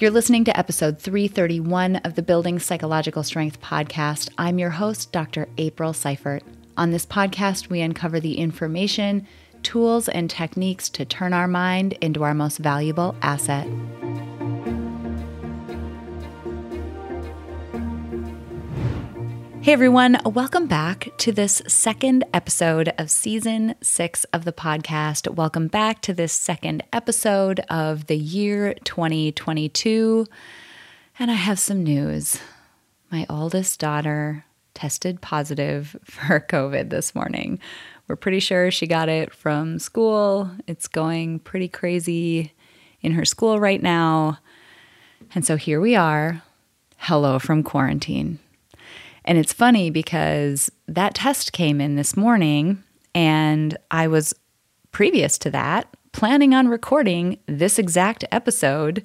You're listening to episode 331 of the Building Psychological Strength podcast. I'm your host, Dr. April Seifert. On this podcast, we uncover the information, tools, and techniques to turn our mind into our most valuable asset. Hey everyone, welcome back to this second episode of season six of the podcast. Welcome back to this second episode of the year 2022. And I have some news. My oldest daughter tested positive for COVID this morning. We're pretty sure she got it from school. It's going pretty crazy in her school right now. And so here we are. Hello from quarantine. And it's funny because that test came in this morning, and I was previous to that planning on recording this exact episode,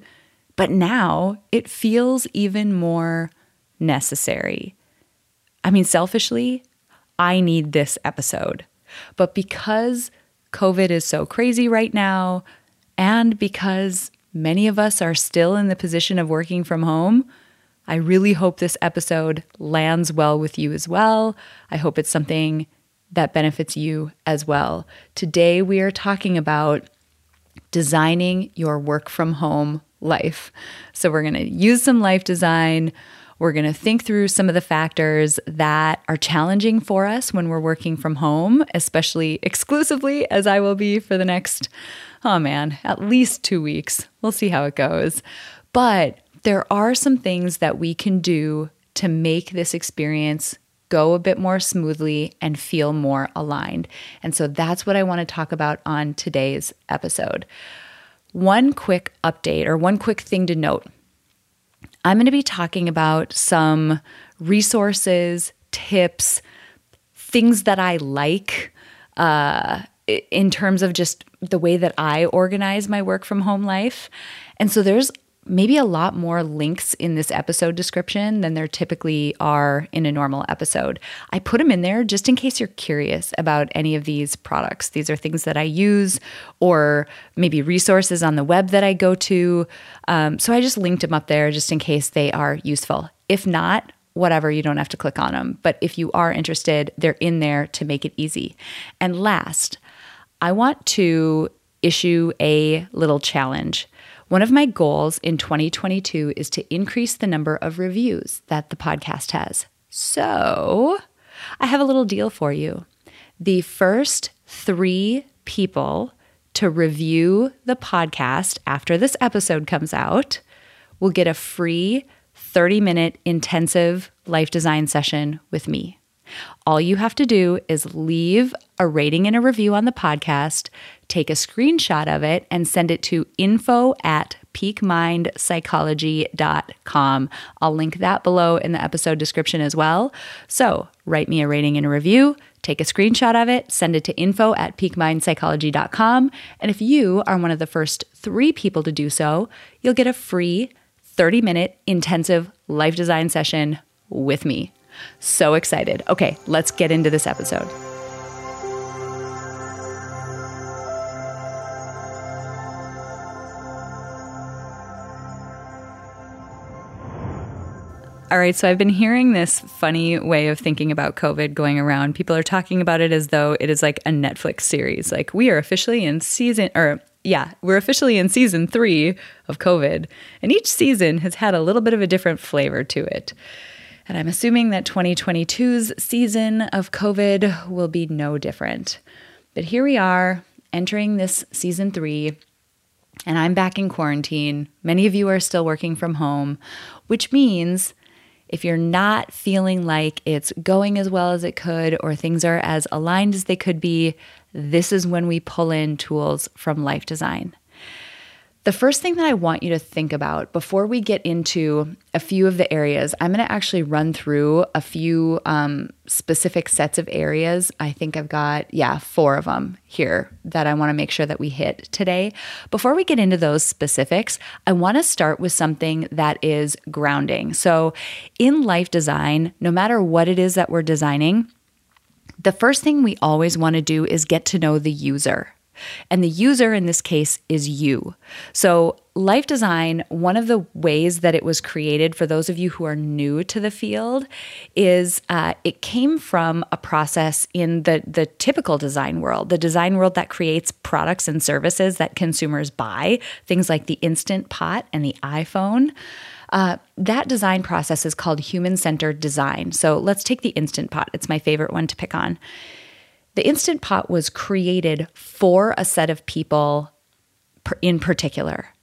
but now it feels even more necessary. I mean, selfishly, I need this episode. But because COVID is so crazy right now, and because many of us are still in the position of working from home, I really hope this episode lands well with you as well. I hope it's something that benefits you as well. Today, we are talking about designing your work from home life. So, we're going to use some life design. We're going to think through some of the factors that are challenging for us when we're working from home, especially exclusively, as I will be for the next, oh man, at least two weeks. We'll see how it goes. But there are some things that we can do to make this experience go a bit more smoothly and feel more aligned. And so that's what I want to talk about on today's episode. One quick update or one quick thing to note I'm going to be talking about some resources, tips, things that I like uh, in terms of just the way that I organize my work from home life. And so there's maybe a lot more links in this episode description than there typically are in a normal episode. I put them in there just in case you're curious about any of these products. These are things that I use or maybe resources on the web that I go to. Um, so I just linked them up there just in case they are useful. If not, whatever, you don't have to click on them. But if you are interested, they're in there to make it easy. And last, I want to issue a little challenge. One of my goals in 2022 is to increase the number of reviews that the podcast has. So, I have a little deal for you. The first three people to review the podcast after this episode comes out will get a free 30 minute intensive life design session with me. All you have to do is leave a rating and a review on the podcast, take a screenshot of it, and send it to info at peakmindpsychology.com. I'll link that below in the episode description as well. So write me a rating and a review, take a screenshot of it, send it to info at peakmindpsychology.com. And if you are one of the first three people to do so, you'll get a free 30 minute intensive life design session with me. So excited. Okay, let's get into this episode. All right, so I've been hearing this funny way of thinking about COVID going around. People are talking about it as though it is like a Netflix series. Like we are officially in season, or yeah, we're officially in season three of COVID, and each season has had a little bit of a different flavor to it. And I'm assuming that 2022's season of COVID will be no different. But here we are entering this season three, and I'm back in quarantine. Many of you are still working from home, which means if you're not feeling like it's going as well as it could or things are as aligned as they could be, this is when we pull in tools from life design. The first thing that I want you to think about before we get into a few of the areas, I'm going to actually run through a few um, specific sets of areas. I think I've got, yeah, four of them here that I want to make sure that we hit today. Before we get into those specifics, I want to start with something that is grounding. So, in life design, no matter what it is that we're designing, the first thing we always want to do is get to know the user And the user in this case is you. So, Life Design, one of the ways that it was created for those of you who are new to the field, is uh, it came from a process in the, the typical design world, the design world that creates products and services that consumers buy, things like the Instant Pot and the iPhone. Uh, that design process is called human centered design. So let's take the Instant Pot. It's my favorite one to pick on. The Instant Pot was created for a set of people in particular.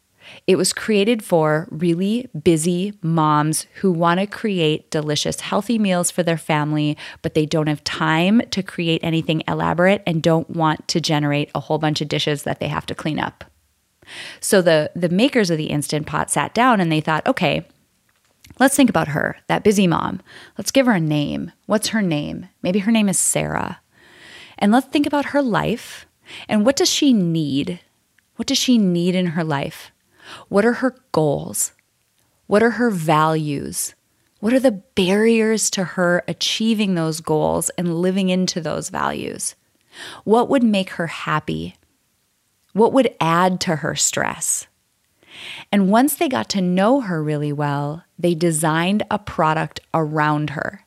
It was created for really busy moms who want to create delicious, healthy meals for their family, but they don't have time to create anything elaborate and don't want to generate a whole bunch of dishes that they have to clean up. So the the makers of the Instant Pot sat down and they thought, okay, let's think about her, that busy mom. Let's give her a name. What's her name? Maybe her name is Sarah. And let's think about her life and what does she need? What does she need in her life? What are her goals? What are her values? What are the barriers to her achieving those goals and living into those values? What would make her happy? What would add to her stress? And once they got to know her really well, they designed a product around her.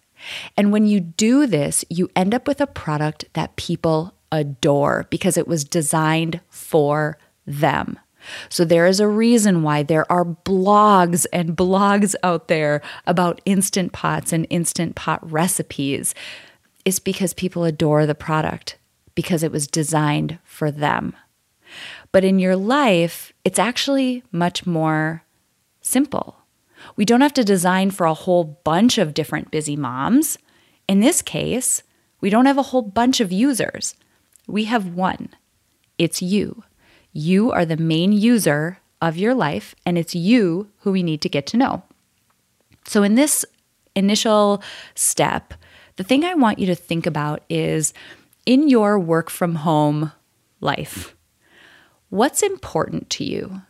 And when you do this, you end up with a product that people adore because it was designed for them. So there is a reason why there are blogs and blogs out there about instant pots and instant pot recipes. It's because people adore the product because it was designed for them. But in your life, it's actually much more simple. We don't have to design for a whole bunch of different busy moms. In this case, we don't have a whole bunch of users. We have one. It's you. You are the main user of your life, and it's you who we need to get to know. So, in this initial step, the thing I want you to think about is in your work from home life, what's important to you?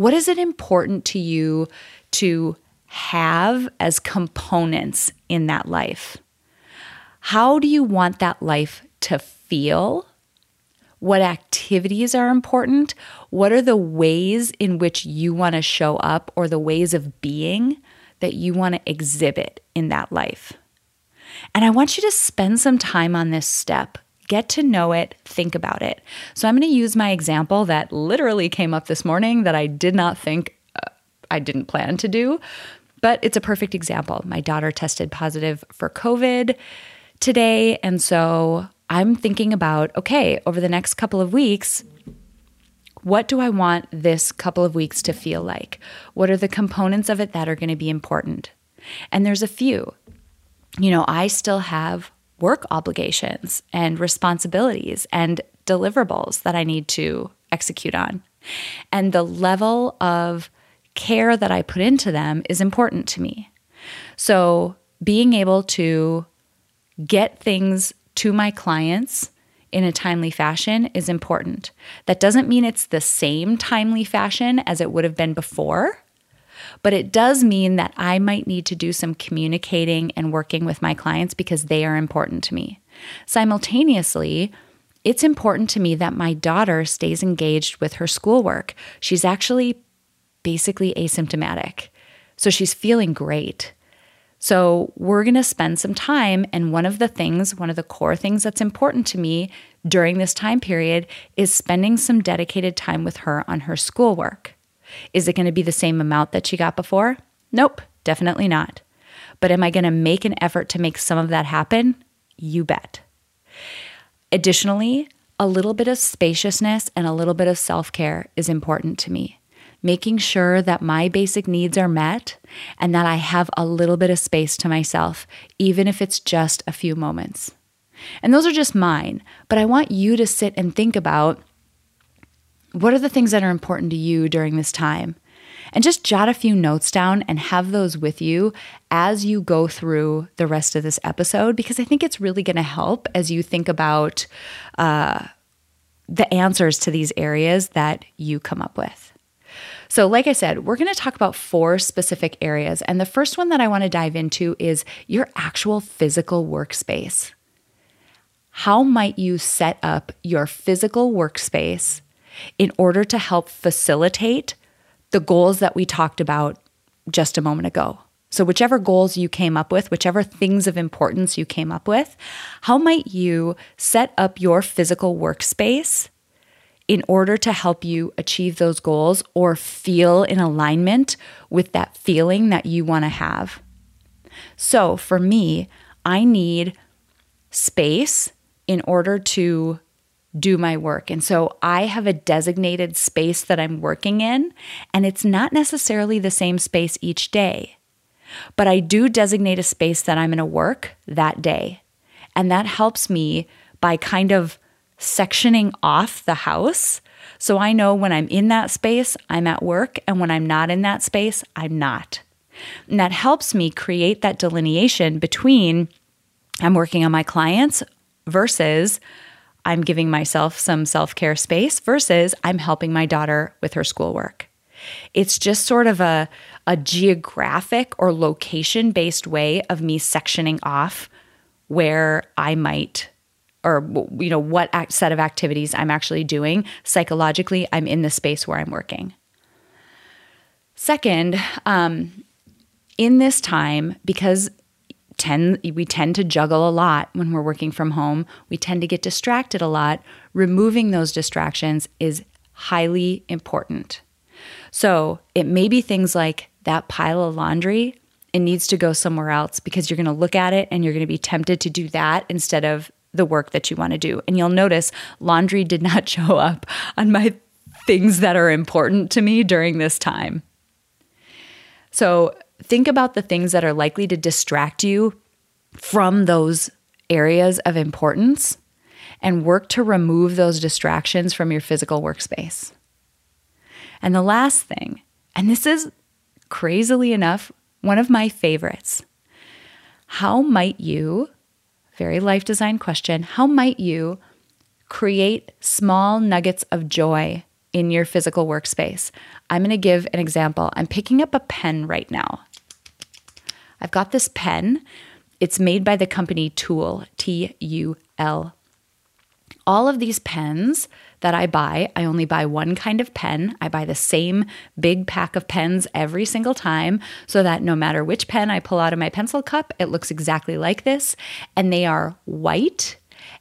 What is it important to you to have as components in that life? How do you want that life to feel? what activities are important, what are the ways in which you want to show up or the ways of being that you want to exhibit in that life. And I want you to spend some time on this step. Get to know it, think about it. So, I'm going to use my example that literally came up this morning that I did not think uh, I didn't plan to do, but it's a perfect example. My daughter tested positive for COVID today. And so I'm thinking about okay, over the next couple of weeks, what do I want this couple of weeks to feel like? What are the components of it that are going to be important? And there's a few. You know, I still have work obligations and responsibilities and deliverables that I need to execute on. And the level of care that I put into them is important to me. So, being able to get things to my clients in a timely fashion is important. That doesn't mean it's the same timely fashion as it would have been before, but it does mean that I might need to do some communicating and working with my clients because they are important to me. Simultaneously, it's important to me that my daughter stays engaged with her schoolwork. She's actually basically asymptomatic. So she's feeling great. So, we're going to spend some time. And one of the things, one of the core things that's important to me during this time period is spending some dedicated time with her on her schoolwork. Is it going to be the same amount that she got before? Nope, definitely not. But am I going to make an effort to make some of that happen? You bet. Additionally, a little bit of spaciousness and a little bit of self care is important to me making sure that my basic needs are met and that I have a little bit of space to myself, even if it's just a few moments. And those are just mine, but I want you to sit and think about what are the things that are important to you during this time? And just jot a few notes down and have those with you as you go through the rest of this episode, because I think it's really going to help as you think about uh, the answers to these areas that you come up with. So, like I said, we're going to talk about four specific areas. And the first one that I want to dive into is your actual physical workspace. how might you set up your physical workspace in order to help facilitate the goals that we talked about just a moment ago? So, whichever goals you came up with, whichever things of importance you came up with, how might you set up your physical workspace in order to help you achieve those goals or feel in alignment with that feeling that you want to have? So, for me, I need space in order to do my work. And so I have a designated space that I'm working in, and it's not necessarily the same space each day. But I do designate a space that I'm going to work that day. And that helps me by kind of sectioning off the house. So I know when I'm in that space, I'm at work, and when I'm not in that space, I'm not. And that helps me create that delineation between I'm working on my clients versus I'm giving myself some self care space versus I'm helping my daughter with her schoolwork. It's just sort of a, a geographic or location based way of me sectioning off where I might or you know what set of activities I'm actually doing psychologically I'm in the space where I'm working. Second, um, in this time because tend we tend to juggle a lot when we're working from home, we tend to get distracted a lot. Removing those distractions is highly important. So it may be things like that pile of laundry, it needs to go somewhere else because you're going to look at it and you're going to be tempted to do that instead of the work that you want to do. And you'll notice laundry did not show up on my things that are important to me during this time. So think about the things that are likely to distract you from those areas of importance and work to remove those distractions from your physical workspace. And the last thing, and this is crazily enough one of my favorites. How might you, very life design question, how might you create small nuggets of joy in your physical workspace? I'm going to give an example. I'm picking up a pen right now. I've got this pen. It's made by the company Tool, T U L. All of these pens that I buy. I only buy one kind of pen. I buy the same big pack of pens every single time so that no matter which pen I pull out of my pencil cup, it looks exactly like this. And they are white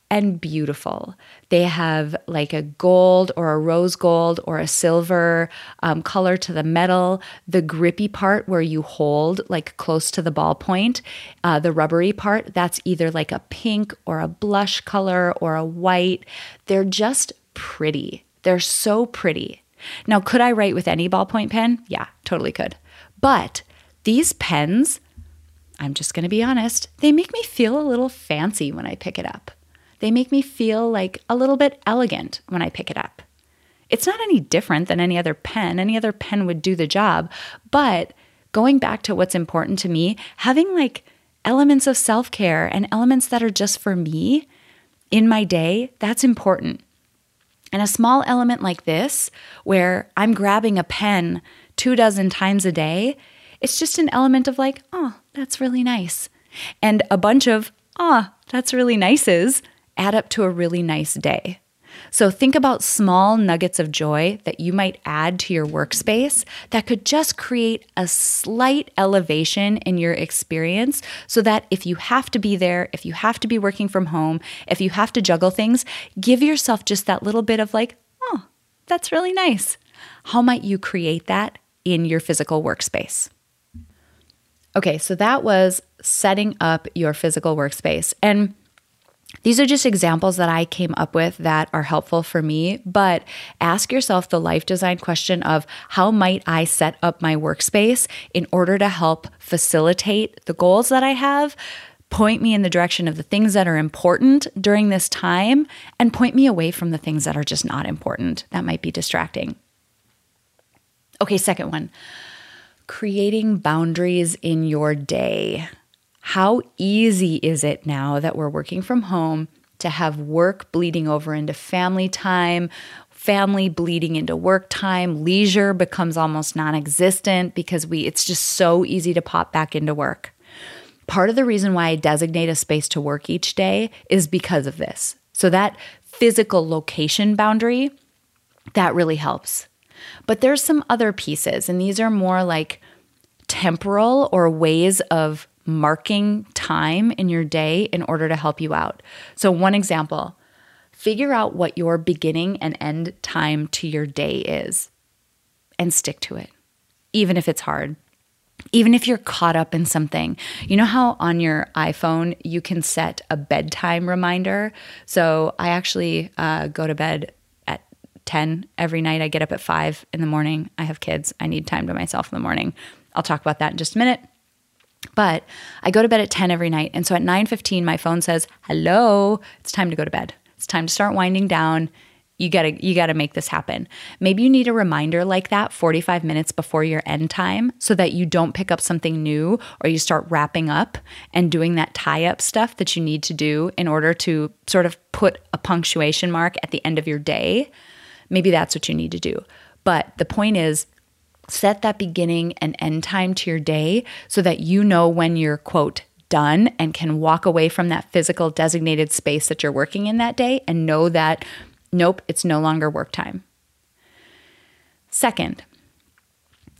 and beautiful. They have like a gold or a rose gold or a silver um, color to the metal. The grippy part where you hold like close to the ballpoint, uh, the rubbery part, that's either like a pink or a blush color or a white. They're just pretty. They're so pretty. Now, could I write with any ballpoint pen? Yeah, totally could. But these pens, I'm just going to be honest, they make me feel a little fancy when I pick it up. They make me feel like a little bit elegant when I pick it up. It's not any different than any other pen. Any other pen would do the job. But going back to what's important to me, having like elements of self care and elements that are just for me in my day, that's important. And a small element like this, where I'm grabbing a pen two dozen times a day, it's just an element of like, oh, that's really nice. And a bunch of, oh, that's really nices add up to a really nice day. So think about small nuggets of joy that you might add to your workspace that could just create a slight elevation in your experience so that if you have to be there, if you have to be working from home, if you have to juggle things, give yourself just that little bit of like, oh, that's really nice. How might you create that in your physical workspace? Okay, so that was setting up your physical workspace. And these are just examples that I came up with that are helpful for me, but ask yourself the life design question of how might I set up my workspace in order to help facilitate the goals that I have, point me in the direction of the things that are important during this time, and point me away from the things that are just not important. That might be distracting. Okay, second one creating boundaries in your day. How easy is it now that we're working from home to have work bleeding over into family time, family bleeding into work time, leisure becomes almost non-existent because we it's just so easy to pop back into work. Part of the reason why I designate a space to work each day is because of this. So that physical location boundary, that really helps. But there's some other pieces, and these are more like temporal or ways of marking time in your day in order to help you out. So, one example figure out what your beginning and end time to your day is and stick to it, even if it's hard. Even if you're caught up in something, you know how on your iPhone you can set a bedtime reminder? So I actually uh, go to bed at 10 every night. I get up at 5 in the morning. I have kids. I need time to myself in the morning. I'll talk about that in just a minute. But I go to bed at 10 every night. And so at 9:15 my phone says, "Hello, it's time to go to bed. It's time to start winding down. You got to you got to make this happen." Maybe you need a reminder like that 45 minutes before your end time so that you don't pick up something new or you start wrapping up and doing that tie-up stuff that you need to do in order to sort of put a punctuation mark at the end of your day. Maybe that's what you need to do. But the point is set that beginning and end time to your day so that you know when you're, quote, done and can walk away from that physical designated space that you're working in that day and know that, nope, it's no longer work time. Second,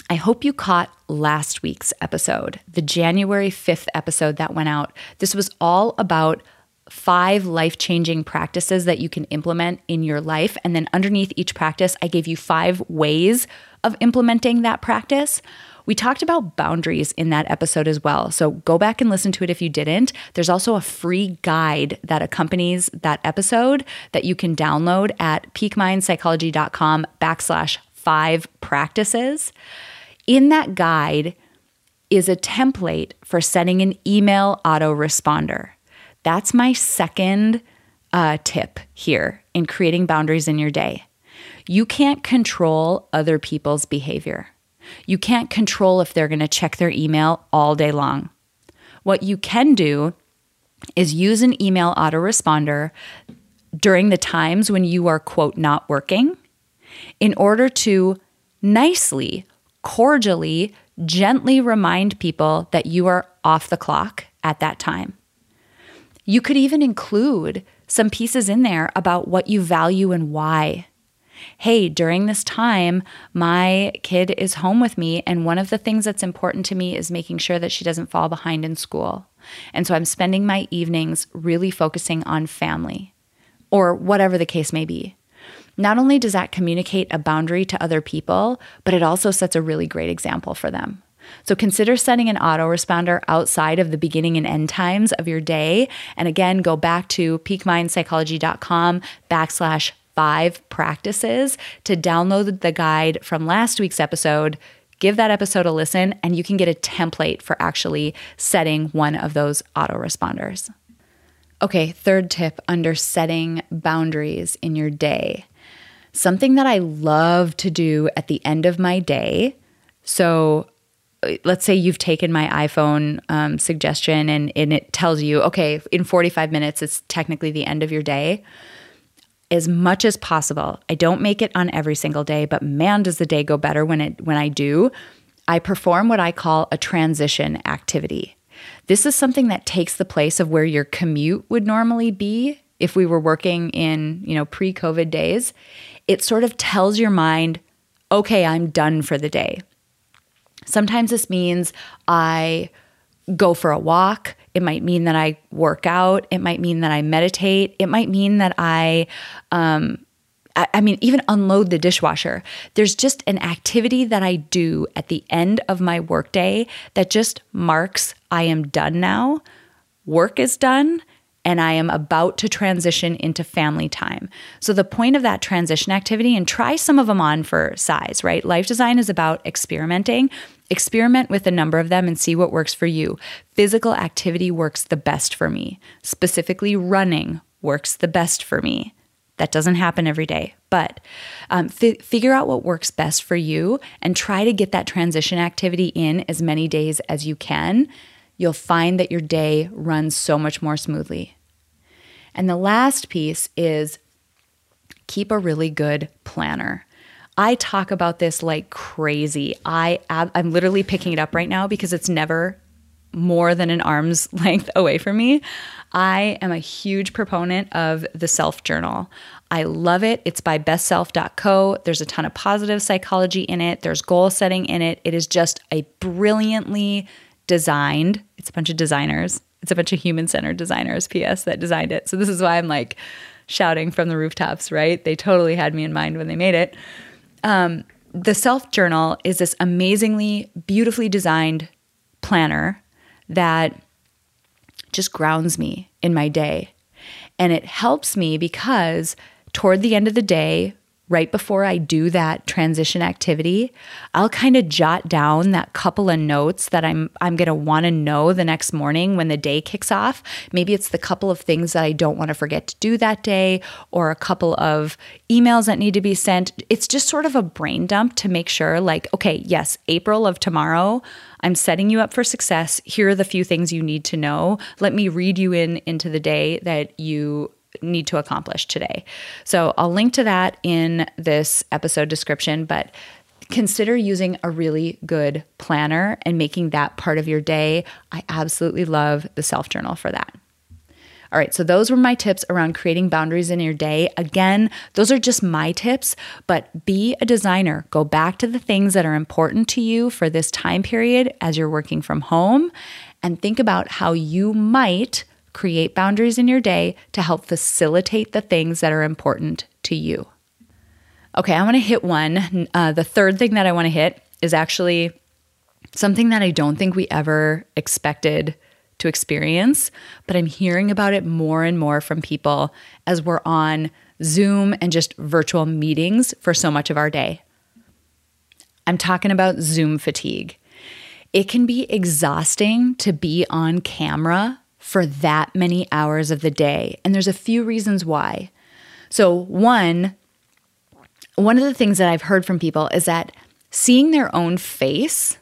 I hope you caught last week's episode, the January 5th episode that went out. This was all about five life changing practices that you can implement in your life. And then underneath each practice, I gave you five ways of implementing that practice. We talked about boundaries in that episode as well. So go back and listen to it if you didn't. There's also a free guide that accompanies that episode that you can download at peakmindpsychology.com backslash five practices. In that guide is a template for setting an email autoresponder. That's my second uh, tip here in creating boundaries in your day. You can't control other people's behavior. You can't control if they're going to check their email all day long. What you can do is use an email autoresponder during the times when you are, quote, not working in order to nicely, cordially, gently remind people that you are off the clock at that time. You could even include some pieces in there about what you value and why. Hey, during this time, my kid is home with me, and one of the things that's important to me is making sure that she doesn't fall behind in school. And so I'm spending my evenings really focusing on family, or whatever the case may be. Not only does that communicate a boundary to other people, but it also sets a really great example for them. So consider setting an autoresponder outside of the beginning and end times of your day. And again, go back to peakmindpsychology.com backslash five practices to download the guide from last week's episode. Give that episode a listen, and you can get a template for actually setting one of those autoresponders. Okay, third tip under setting boundaries in your day. Something that I love to do at the end of my day. So let's say you've taken my iPhone um, suggestion and, and it tells you, okay, in 45 minutes, it's technically the end of your day. As much as possible, I don't make it on every single day, but man, does the day go better when it when I do. I perform what I call a transition activity. This is something that takes the place of where your commute would normally be if we were working in, you know, pre-COVID days. It sort of tells your mind, okay, I'm done for the day. Sometimes this means I go for a walk. It might mean that I work out. It might mean that I meditate. It might mean that I, um, I, I mean, even unload the dishwasher. There's just an activity that I do at the end of my workday that just marks I am done now. Work is done and I am about to transition into family time. So, the point of that transition activity, and try some of them on for size, right? Life design is about experimenting. Experiment with a number of them and see what works for you. Physical activity works the best for me. Specifically, running works the best for me. That doesn't happen every day, but um, f- figure out what works best for you and try to get that transition activity in as many days as you can. You'll find that your day runs so much more smoothly. And the last piece is keep a really good planner. I talk about this like crazy. I I'm literally picking it up right now because it's never more than an arm's length away from me. I am a huge proponent of the self journal. I love it. It's by bestself.co. There's a ton of positive psychology in it, there's goal setting in it. It is just a brilliantly designed, it's a bunch of designers, it's a bunch of human centered designers, PS, that designed it. So this is why I'm like shouting from the rooftops, right? They totally had me in mind when they made it. Um, the self journal is this amazingly, beautifully designed planner that just grounds me in my day. And it helps me because toward the end of the day, right before I do that transition activity, I'll kind of jot down that couple of notes that I'm I'm going to want to know the next morning when the day kicks off. Maybe it's the couple of things that I don't want to forget to do that day or a couple of emails that need to be sent. It's just sort of a brain dump to make sure like okay, yes, April of tomorrow, I'm setting you up for success. Here are the few things you need to know. Let me read you in into the day that you need to accomplish today. So I'll link to that in this episode description, but consider using a really good planner and making that part of your day. I absolutely love the self journal for that. All right, so those were my tips around creating boundaries in your day. Again, those are just my tips, but be a designer. Go back to the things that are important to you for this time period as you're working from home and think about how you might create boundaries in your day to help facilitate the things that are important to you. Okay, I want to hit one. Uh, the third thing that I want to hit is actually something that I don't think we ever expected to experience, but I'm hearing about it more and more from people as we're on Zoom and just virtual meetings for so much of our day. I'm talking about Zoom fatigue. It can be exhausting to be on camera for that many hours of the day. And there's a few reasons why. So, one, one of the things that I've heard from people is that seeing their own face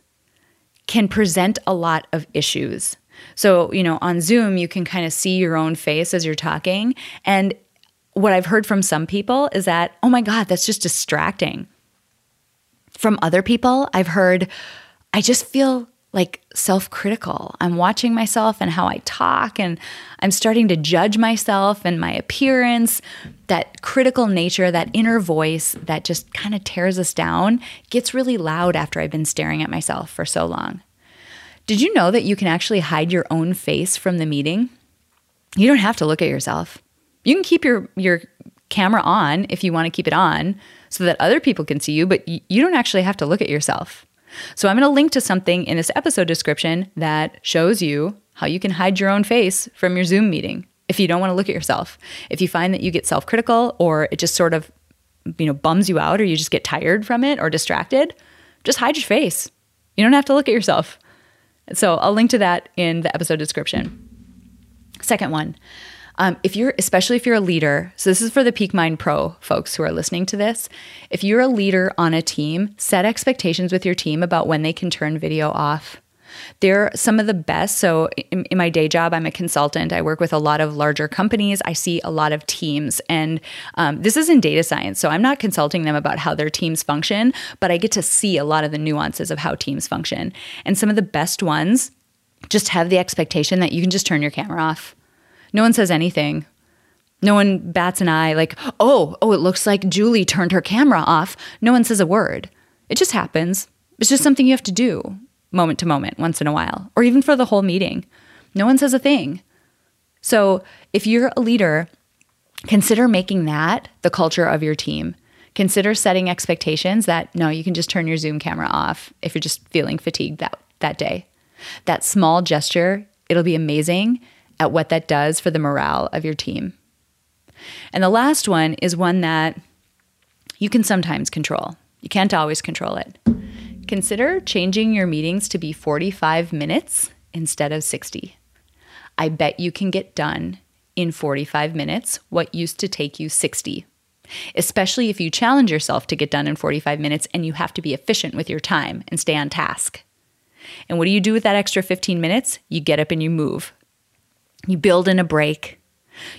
can present a lot of issues. So, you know, on Zoom, you can kind of see your own face as you're talking. And what I've heard from some people is that, oh my God, that's just distracting. From other people, I've heard, I just feel like self critical. I'm watching myself and how I talk, and I'm starting to judge myself and my appearance. That critical nature, that inner voice that just kind of tears us down, gets really loud after I've been staring at myself for so long. Did you know that you can actually hide your own face from the meeting? You don't have to look at yourself. You can keep your, your camera on if you want to keep it on so that other people can see you, but you don't actually have to look at yourself. So I'm going to link to something in this episode description that shows you how you can hide your own face from your Zoom meeting if you don't want to look at yourself. If you find that you get self-critical or it just sort of you know bums you out or you just get tired from it or distracted, just hide your face. You don't have to look at yourself. So I'll link to that in the episode description. Second one, um, if you're, especially if you're a leader, so this is for the Peak Mind Pro folks who are listening to this. If you're a leader on a team, set expectations with your team about when they can turn video off. They're some of the best. So, in, in, my day job, I'm a consultant. I work with a lot of larger companies. I see a lot of teams. And um, this is in data science. So, I'm not consulting them about how their teams function, but I get to see a lot of the nuances of how teams function. And some of the best ones just have the expectation that you can just turn your camera off. No one says anything. No one bats an eye like, oh, oh, it looks like Julie turned her camera off. No one says a word. It just happens. It's just something you have to do moment to moment, once in a while, or even for the whole meeting. No one says a thing. So if you're a leader, consider making that the culture of your team. Consider setting expectations that no, you can just turn your Zoom camera off if you're just feeling fatigued that, that day. That small gesture, it'll be amazing at what that does for the morale of your team. And the last one is one that you can sometimes control. You can't always control it. Consider changing your meetings to be 45 minutes instead of 60. I bet you can get done in 45 minutes what used to take you 60. Especially if you challenge yourself to get done in 45 minutes and you have to be efficient with your time and stay on task. And what do you do with that extra 15 minutes? You get up and you move. You build in a break.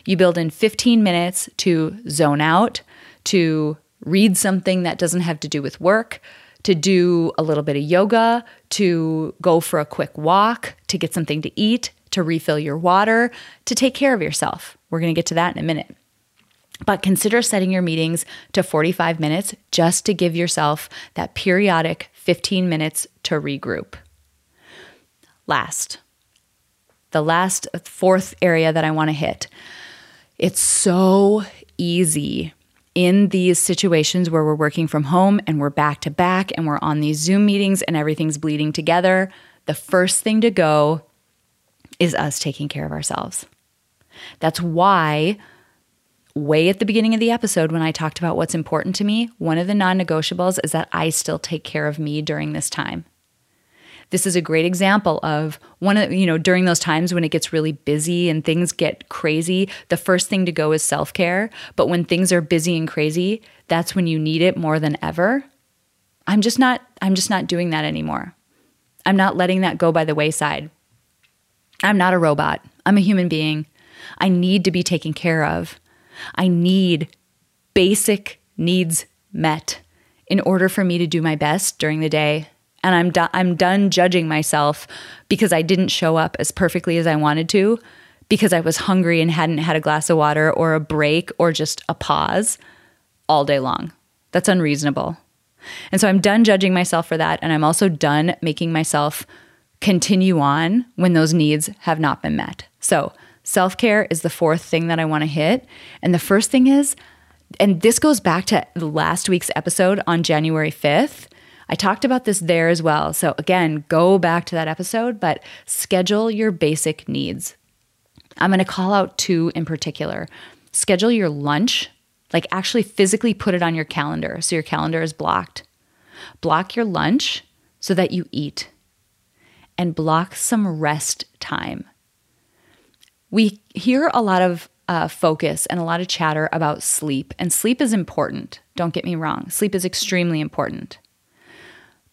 You build in 15 minutes to zone out, to read something that doesn't have to do with work, to do a little bit of yoga, to go for a quick walk, to get something to eat, to refill your water, to take care of yourself. We're going to get to that in a minute. But consider setting your meetings to 45 minutes just to give yourself that periodic 15 minutes to regroup. Last, the last uh, fourth area that I want to hit. It's so easy in these situations where we're working from home and we're back to back and we're on these Zoom meetings and everything's bleeding together. The first thing to go is us taking care of ourselves. That's why, way at the beginning of the episode, when I talked about what's important to me, one of the non negotiables is that I still take care of me during this time. This is a great example of one of, you know, during those times when it gets really busy and things get crazy, the first thing to go is self care. But when things are busy and crazy, that's when you need it more than ever. I'm just not, I'm just not doing that anymore. I'm not letting that go by the wayside. I'm not a robot. I'm a human being. I need to be taken care of. I need basic needs met in order for me to do my best during the day. And I'm do- I'm done judging myself because I didn't show up as perfectly as I wanted to because I was hungry and hadn't had a glass of water or a break or just a pause all day long. That's unreasonable. And so I'm done judging myself for that and I'm also done making myself continue on when those needs have not been met. So, self care is the fourth thing that I want to hit. And the first thing is, and this goes back to last week's episode on January 5th. I talked about this there as well. So, again, go back to that episode, but schedule your basic needs. I'm going to call out two in particular. Schedule your lunch, like actually physically put it on your calendar so your calendar is blocked. Block your lunch so that you eat and block some rest time. We hear a lot of uh, focus and a lot of chatter about sleep, and sleep is important. Don't get me wrong, sleep is extremely important.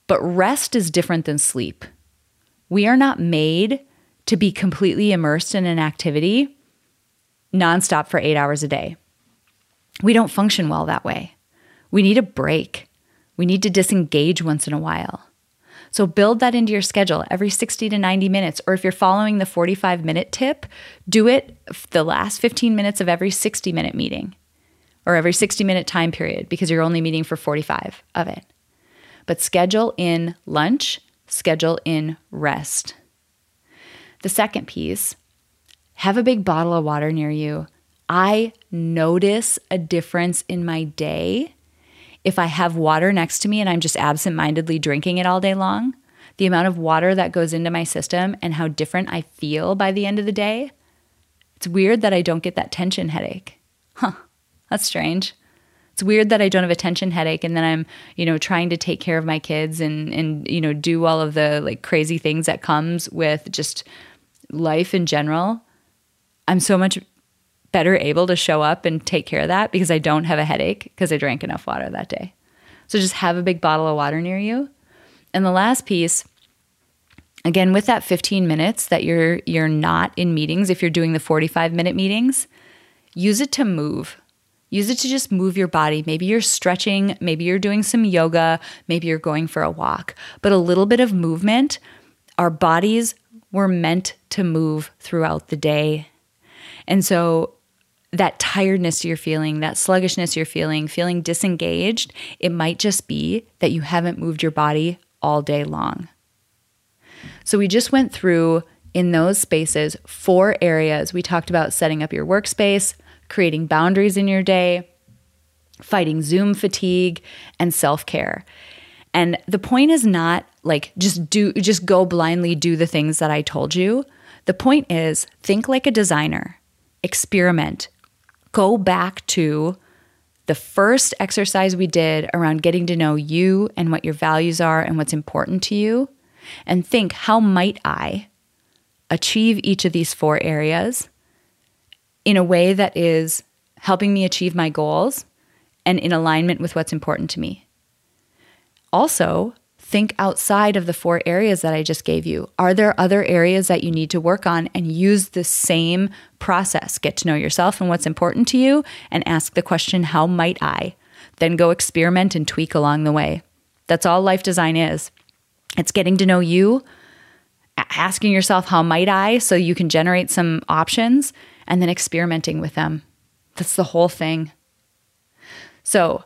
But rest is different than sleep. We are not made to be completely immersed in an activity nonstop for eight hours a day. We don't function well that way. We need a break. We need to disengage once in a while. So build that into your schedule every 60 to 90 minutes. Or if you're following the 45 minute tip, do it the last 15 minutes of every 60 minute meeting or every 60 minute time period because you're only meeting for 45 of it. But schedule in lunch, schedule in rest. The second piece have a big bottle of water near you. I notice a difference in my day if I have water next to me and I'm just absentmindedly drinking it all day long, the amount of water that goes into my system and how different I feel by the end of the day, it's weird that I don't get that tension headache. Huh, that's strange. It's weird that I don't have a tension headache and then I'm, you know, trying to take care of my kids and and you know, do all of the like crazy things that comes with just life in general. I'm so much better able to show up and take care of that because I don't have a headache because I drank enough water that day. So just have a big bottle of water near you. And the last piece, again with that 15 minutes that you're you're not in meetings, if you're doing the 45 minute meetings, use it to move. Use it to just move your body. Maybe you're stretching, maybe you're doing some yoga, maybe you're going for a walk. But a little bit of movement, our bodies were meant to move throughout the day. And so that tiredness you're feeling, that sluggishness you're feeling, feeling disengaged, it might just be that you haven't moved your body all day long. So we just went through in those spaces four areas. We talked about setting up your workspace, creating boundaries in your day, fighting Zoom fatigue, and self care. And the point is not like just do just go blindly do the things that I told you. The point is think like a designer. Experiment, go back to the first exercise we did around getting to know you and what your values are and what's important to you, and think how might I achieve each of these four areas in a way that is helping me achieve my goals and in alignment with what's important to me. Also, think outside of the four areas that I just gave you. Are there other areas that you need to work on and use the same process? Get to know yourself and what's important to you and ask the question, How might I? Then go experiment and tweak along the way. That's all life design is. It's getting to know you, asking yourself, how might I? So you can generate some options and then experimenting with them. That's the whole thing. So,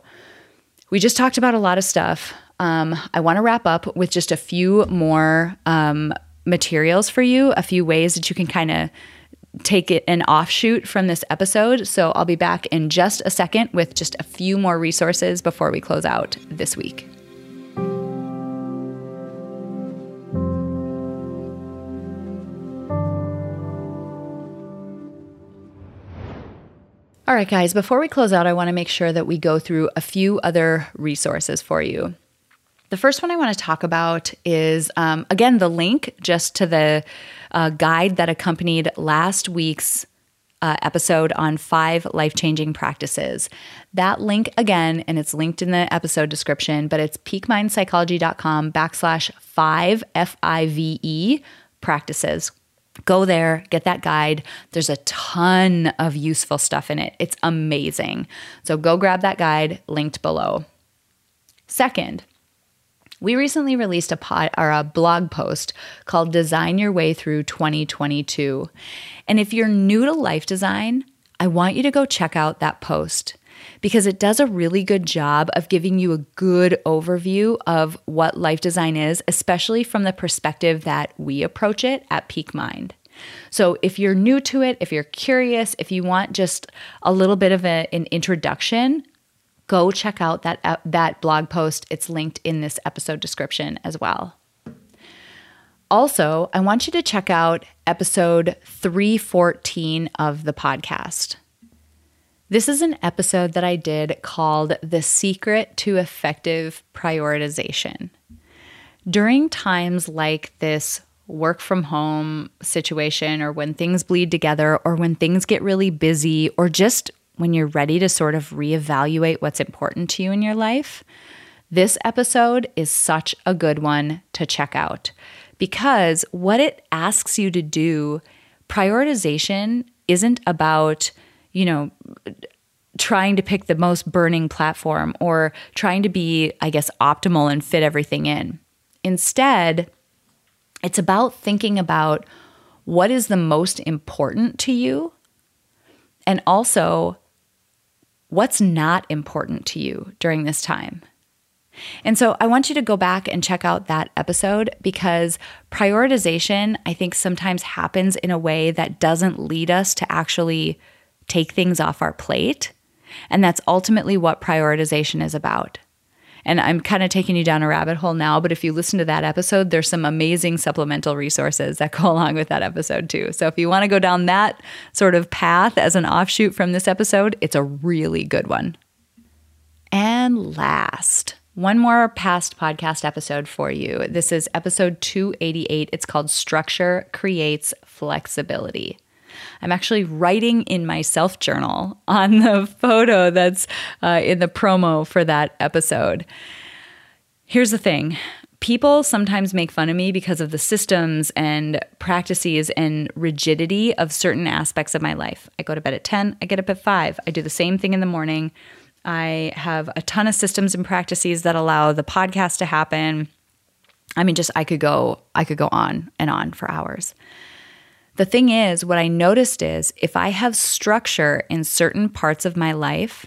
we just talked about a lot of stuff. Um, I want to wrap up with just a few more um, materials for you, a few ways that you can kind of take it an offshoot from this episode. So I'll be back in just a second with just a few more resources before we close out this week. All right, guys, before we close out, I want to make sure that we go through a few other resources for you. The first one I want to talk about is, um, again, the link just to the uh, guide that accompanied last week's uh, episode on five life changing practices. That link again, and it's linked in the episode description, but it's peakmindpsychology.com backslash five F I V E practices. Go there, get that guide. There's a ton of useful stuff in it. It's amazing. So go grab that guide linked below. Second, we recently released a, pod, or a blog post called Design Your Way Through 2022. And if you're new to life design, I want you to go check out that post because it does a really good job of giving you a good overview of what life design is, especially from the perspective that we approach it at Peak Mind. So, if you're new to it, if you're curious, if you want just a little bit of a, an introduction, go check out that, uh, that blog post. It's linked in this episode description as well. Also, I want you to check out episode 314 of the podcast. This is an episode that I did called The Secret to Effective Prioritization. During times like this work from home situation, or when things bleed together, or when things get really busy, or just when you're ready to sort of reevaluate what's important to you in your life, this episode is such a good one to check out because what it asks you to do, prioritization isn't about you know, trying to pick the most burning platform or trying to be, I guess, optimal and fit everything in. Instead, it's about thinking about what is the most important to you and also what's not important to you during this time. And so I want you to go back and check out that episode because prioritization, I think, sometimes happens in a way that doesn't lead us to actually take things off our plate. And that's ultimately what prioritization is about. And I'm kind of taking you down a rabbit hole now, but if you listen to that episode, there's some amazing supplemental resources that go along with that episode too. So if you want to go down that sort of path as an offshoot from this episode, it's a really good one. And last, one more past podcast episode for you. This is episode 288. It's called Structure Creates Flexibility. I'm actually writing in my self journal on the photo that's uh, in the promo for that episode. Here's the thing people sometimes make fun of me because of the systems and practices and rigidity of certain aspects of my life. I go to bed at 10, I get up at 5, I do the same thing in the morning. I have a ton of systems and practices that allow the podcast to happen. I mean just I could go I could go on and on for hours. The thing is, what I noticed is if I have structure in certain parts of my life,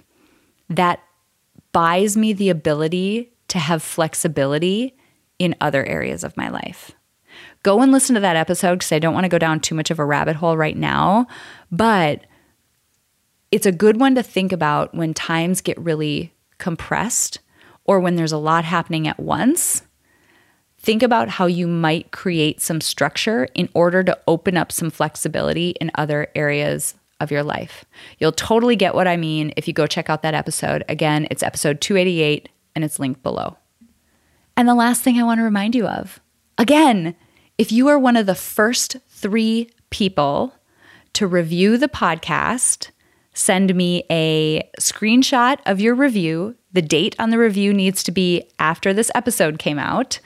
that buys me the ability to have flexibility in other areas of my life. Go and listen to that episode because I don't want to go down too much of a rabbit hole right now, but it's a good one to think about when times get really compressed or when there's a lot happening at once think about how you might create some structure in order to open up some flexibility in other areas of your life. You'll totally get what I mean if you go check out that episode. Again, it's episode 288 and it's linked below. And the last thing I want to remind you of again, if you are one of the first three people to review the podcast, send me a screenshot of your review. The date on the review needs to be after this episode came out.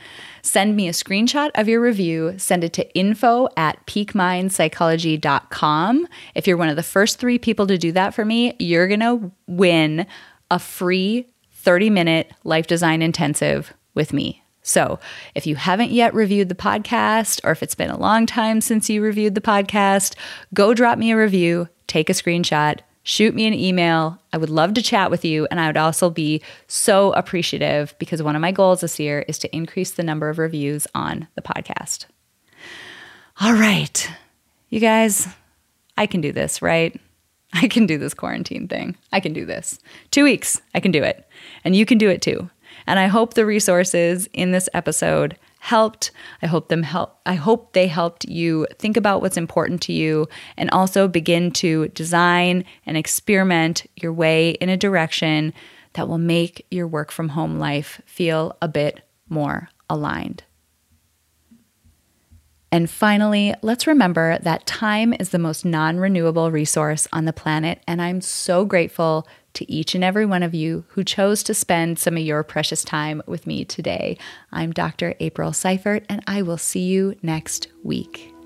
Send me a screenshot of your review, send it to info at peakmindpsychology.com. If you're one of the first three people to do that for me, you're going to win a free 30 minute life design intensive with me. So, if you haven't yet reviewed the podcast, or if it's been a long time since you reviewed the podcast, go drop me a review, take a screenshot, shoot me an email. I would love to chat with you. And I would also be so appreciative because one of my goals this year is to increase the number of reviews on the podcast. All right, you guys, I can do this, right? I can do this quarantine thing. I can do this. Two weeks, I can do it. And you can do it too. And I hope the resources in this episode helped. I hope them help I hope they helped you think about what's important to you and also begin to design and experiment your way in a direction that will make your work from home life feel a bit more aligned. And finally, let's remember that time is the most non renewable resource on the planet. And I'm so grateful to each and every one of you who chose to spend some of your precious time with me today. I'm Dr. April Seifert, and I will see you next week.